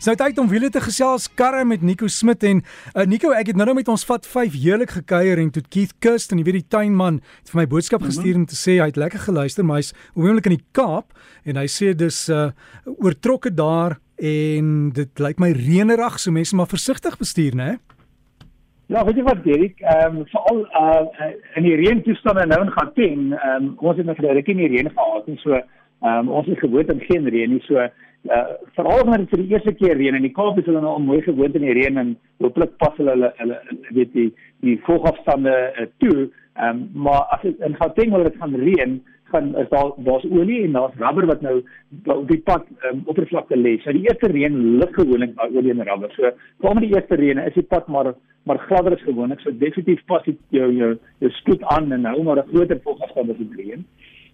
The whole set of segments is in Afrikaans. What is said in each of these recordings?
So tyd om wiele te gesels karre met Nico Smit en uh, Nico, ek het nou nou met ons vat 5 heerlik gekuier en toe Keith Kirst en jy weet die tuinman het vir my boodskap gestuur om te sê hy het lekker geluister, maar hy's oomblik in die Kaap en hy sê dis uh oortrokke daar en dit lyk my reënerig, so mense maar versigtig bestuur, né? Ja, weet jy wat Derek, ehm um, veral uh in die reëntoestande nou in Gauteng, ehm um, ons het nog regtig in die reën gehad en so ehm um, ons is gewoond aan geen reën nie, so uh veral wanneer dit vir die eerste keer reën en die Kaap is hulle nou al mooi gewoond in die reën en hopelik pas hulle hulle hulle weet die die volgafstande uh, toe. Ehm um, maar as dit in Gauteng wil dit gaan reën, gaan is daar daar's olie en daar's rubber wat nou op die pad um, oppervlakte lê. So die eerste reën lig gewoonlik by olie en rubber. So kom die eerste reën is die pad maar maar gladder as gewoonlik. So definitief pas dit jou jou jou spoed aan en nou maar 'n groter volgafstande te reën.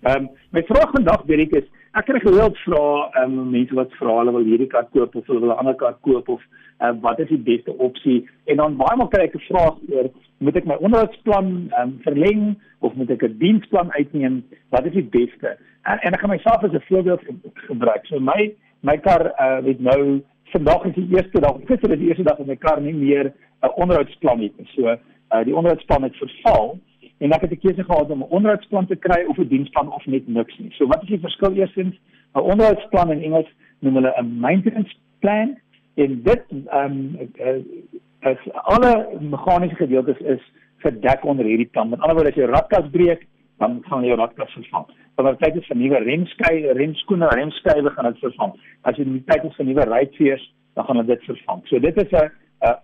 Ehm um, my vraag vandag weet ek is ek kry gereeld vra ehm um, mense wat vra hulle wil hierdie kaart koop of hulle wil 'n ander kaart koop of uh, wat is die beste opsie? En dan baie maal kry ek 'n vraag oor moet ek my onderhoudsplan ehm um, verleng of moet ek 'n diensplan uitneem? Wat is die beste? En, en ek gaan myself as 'n voorbeeld gebruik. So my my kar uh, weet nou vandag is die eerste dag gister is die eerste dag dat my kar nie meer 'n onderhoudsplan het nie. So uh, die onderhoudsplan het verval en ek het 'n keuse gehad om 'n onderhoudsplan te kry of 'n diensplan of net niks nie. So wat is die verskil eerstens? 'n Onderhoudsplan in Engels noem hulle 'n maintenance plan en dit ehm um, as alle meganiese gedeeltes is verdek onder hierdie plan. Met ander woorde as jou radkas breek, dan gaan jy jou radkas vervang. Wanneer tyd is vir nuwe remskei, remskoene, remskuiwe gaan dit vervang. As jy die tyd is vir nuwe ruitveers, dan gaan dit vervang. So dit is 'n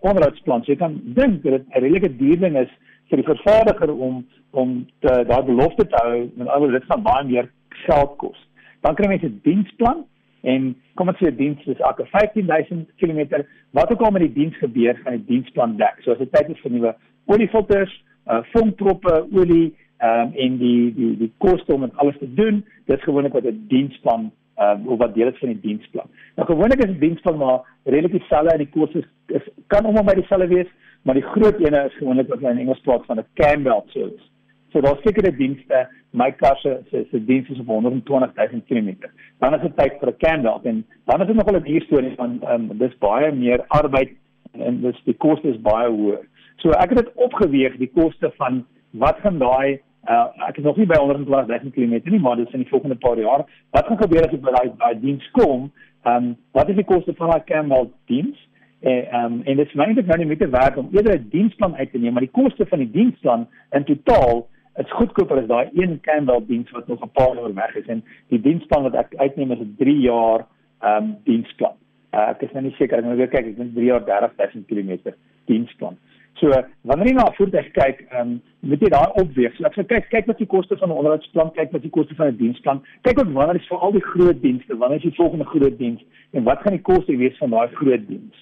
onderhoudsplan. So jy kan dink dat dit 'n redelike duur ding is vir die vervaardiger om om daai belofte te hou met alhoewel dit gaan baie meer geld kos. Dan kry mense 'n diensplan en kom ons sê 'n diens is elke 15000 km. Wat ook al met die diens gebeur, gaan die diensplan dek. So as dit tyd is vir nuwe oliefilters, uh vonkproppe, olie um, en die die die koste om dit alles te doen, dit is gewoonlik wat 'n diensplan uh of wat deel is van die diensplan. Nou gewoonlik is 'n diensplan maar relatief dieselfde en die koste is, is kan om by dieselfde wees, maar die groot ene is gewoonlik wat hulle in Engels praat van 'n Campbell service. So daar's sekere dienste, my kar se se se diens is op 120 000 km. Dan is dit tyd vir 'n Campbell en dan is dit nogal 'n duur storie van ehm um, dis baie meer arbeid en dis die koste is baie hoër. So ek het dit opgeweeg die koste van wat gaan daai uh, ek is nog nie by 120 000 km nie, maar dis in die volgende paar jaar. Wat gaan gebeur as ek by daai diens kom? Ehm um, wat is die koste van daai Campbell diens? En ehm um, en dit is eintlik nou nie meer te werk om eerder 'n diensplan uit te neem, maar die koste van die diensplan in totaal is goedkoper as daai een Campbell diens wat nog 'n paar jaar weg is en die diensplan wat ek uitneem is 'n 3 jaar ehm um, diensplan. Uh, ek is nou nie seker ek moet weer kyk, ek dink 3 jaar 30000 km diensplan. So wanneer jy na 'n voertuig kyk, ehm um, moet jy daai opweeg. So ek sê kyk kyk wat die koste van 'n onderhoudsplan, kyk wat die koste van 'n diensplan. Kyk ook wanneer is vir al die groot dienste, wanneer is die volgende groot diens en wat gaan die koste wees van daai groot diens?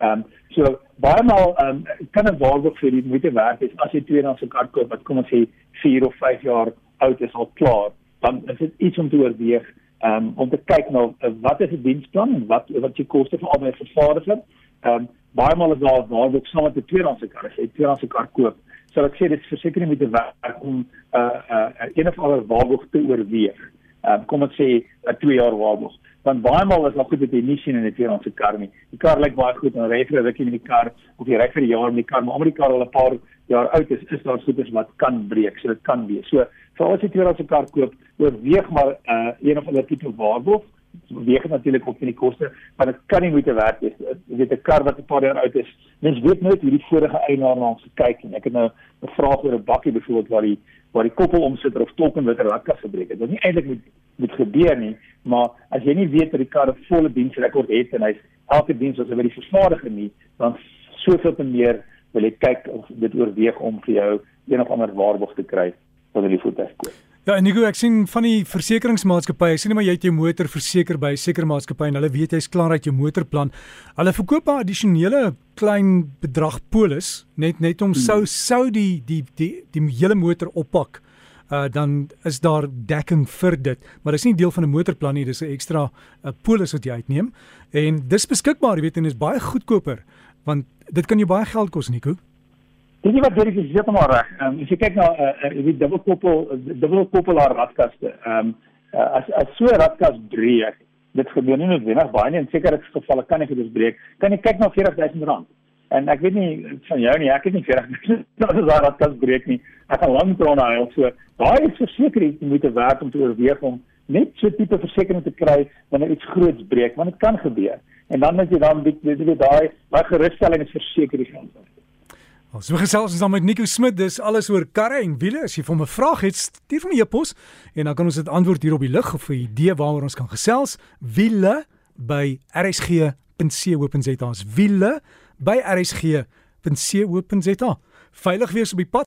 Ehm um, so baie maal ehm um, kan 'n waarborg vir die moeite werd is as jy tweedehands 'n kar koop wat kom ons sê 4 of 5 jaar oud is al klaar, dan is dit iets om te oorweeg ehm um, om te kyk na uh, wat is die diensplan en wat wat jy koste vir albei vervaardiger. Ehm um, baie maal is daar waarborg saam met 'n tweedehands kar as jy 'n tweedehands kar koop. So ek sê dit is verseker nie met 'n werk om 'n uh, uh, uh, een of ander waarborg te oorweeg. Um, kom ons sê 'n 2 jaar waarborg want baie maal is nog goed dat jy nie sien in 'n tweedehandse kar nie. Die kar lyk baie goed en ry vir 'n rukkie met die kar of jy ry vir 'n jaar met die kar, maar omdat die kar al 'n paar jaar oud is, is daar goeders wat kan breek. So dit kan wees. So vir as jy 'n tweedehandse kar koop, oorweeg maar 'n uh, een of ander tipe waarborg. Weeg natuurlik op in die koste, maar dit kan nie moeite werd wees. Jy weet 'n kar wat 'n paar jaar oud is, mens weet nooit hoe die vorige eienaar na hom gekyk en ek het nou 'n vraag oor 'n bakkie byvoorbeeld waar die waar die koppel omsitter of tolken wat 'n radkas gebreek het. Dit nie eintlik moet moet gebeur nie, maar as jy nie weet dat die kar 'n volle diensrekord het en hy's elke diens as hy by die vervaardiger nie, dan soveel te meer wil jy kyk of dit oorweeg om vir jou of ander waarborg te kry wanneer jy voertuig koop. Ja, en ek sien van die versekeringsmaatskappye, ek sien maar jy het jou motor verseker by 'n sekere maatskappy en hulle weet jy's klaar uit jou motorplan. Hulle verkoop 'n addisionele klein bedrag polis net net om sou sou die die die die, die hele motor oppak uh, dan is daar dekking vir dit, maar dit is nie deel van 'n motorplan nie, dis 'n ekstra uh, polis wat jy uitneem en dis beskikbaar, jy weet en is baie goedkoper want dit kan jou baie geld kos, Nico. Dis nie wat dit is, maar reg. Ehm um, as jy kyk na 'n uh, uh, dubbelkoppel dubbelkoppelaar radkaste, ehm um, uh, as as so 'n radkas breek, dit gebeur nie noodwendig baie nie in sekere gevalle kan ek dit breek. Kan jy kyk na R40000? En ek weet nie van jou nie, ek het nie R40000 dat is daar dat kan breek nie. Ek gaan lank trone hy so. Daai is verseker jy moet werk om te oorweeg om net so tipe versekerings te kry wanneer iets groots breek, want dit kan gebeur. En dan as jy dan weet jy daai daai gerusstelling is verseker die grond. Ons so gesels ons dan met Nico Smit, dis alles oor karre en wiele. As jy vir 'n vraag het, stuur vir my 'n e-pos en dan kan ons dit antwoord hier op die lug of 'n idee waaroor ons kan gesels. Wiele by rsg.co.za. Ons wiele by rsg.co.za. Veilig wees op die pad.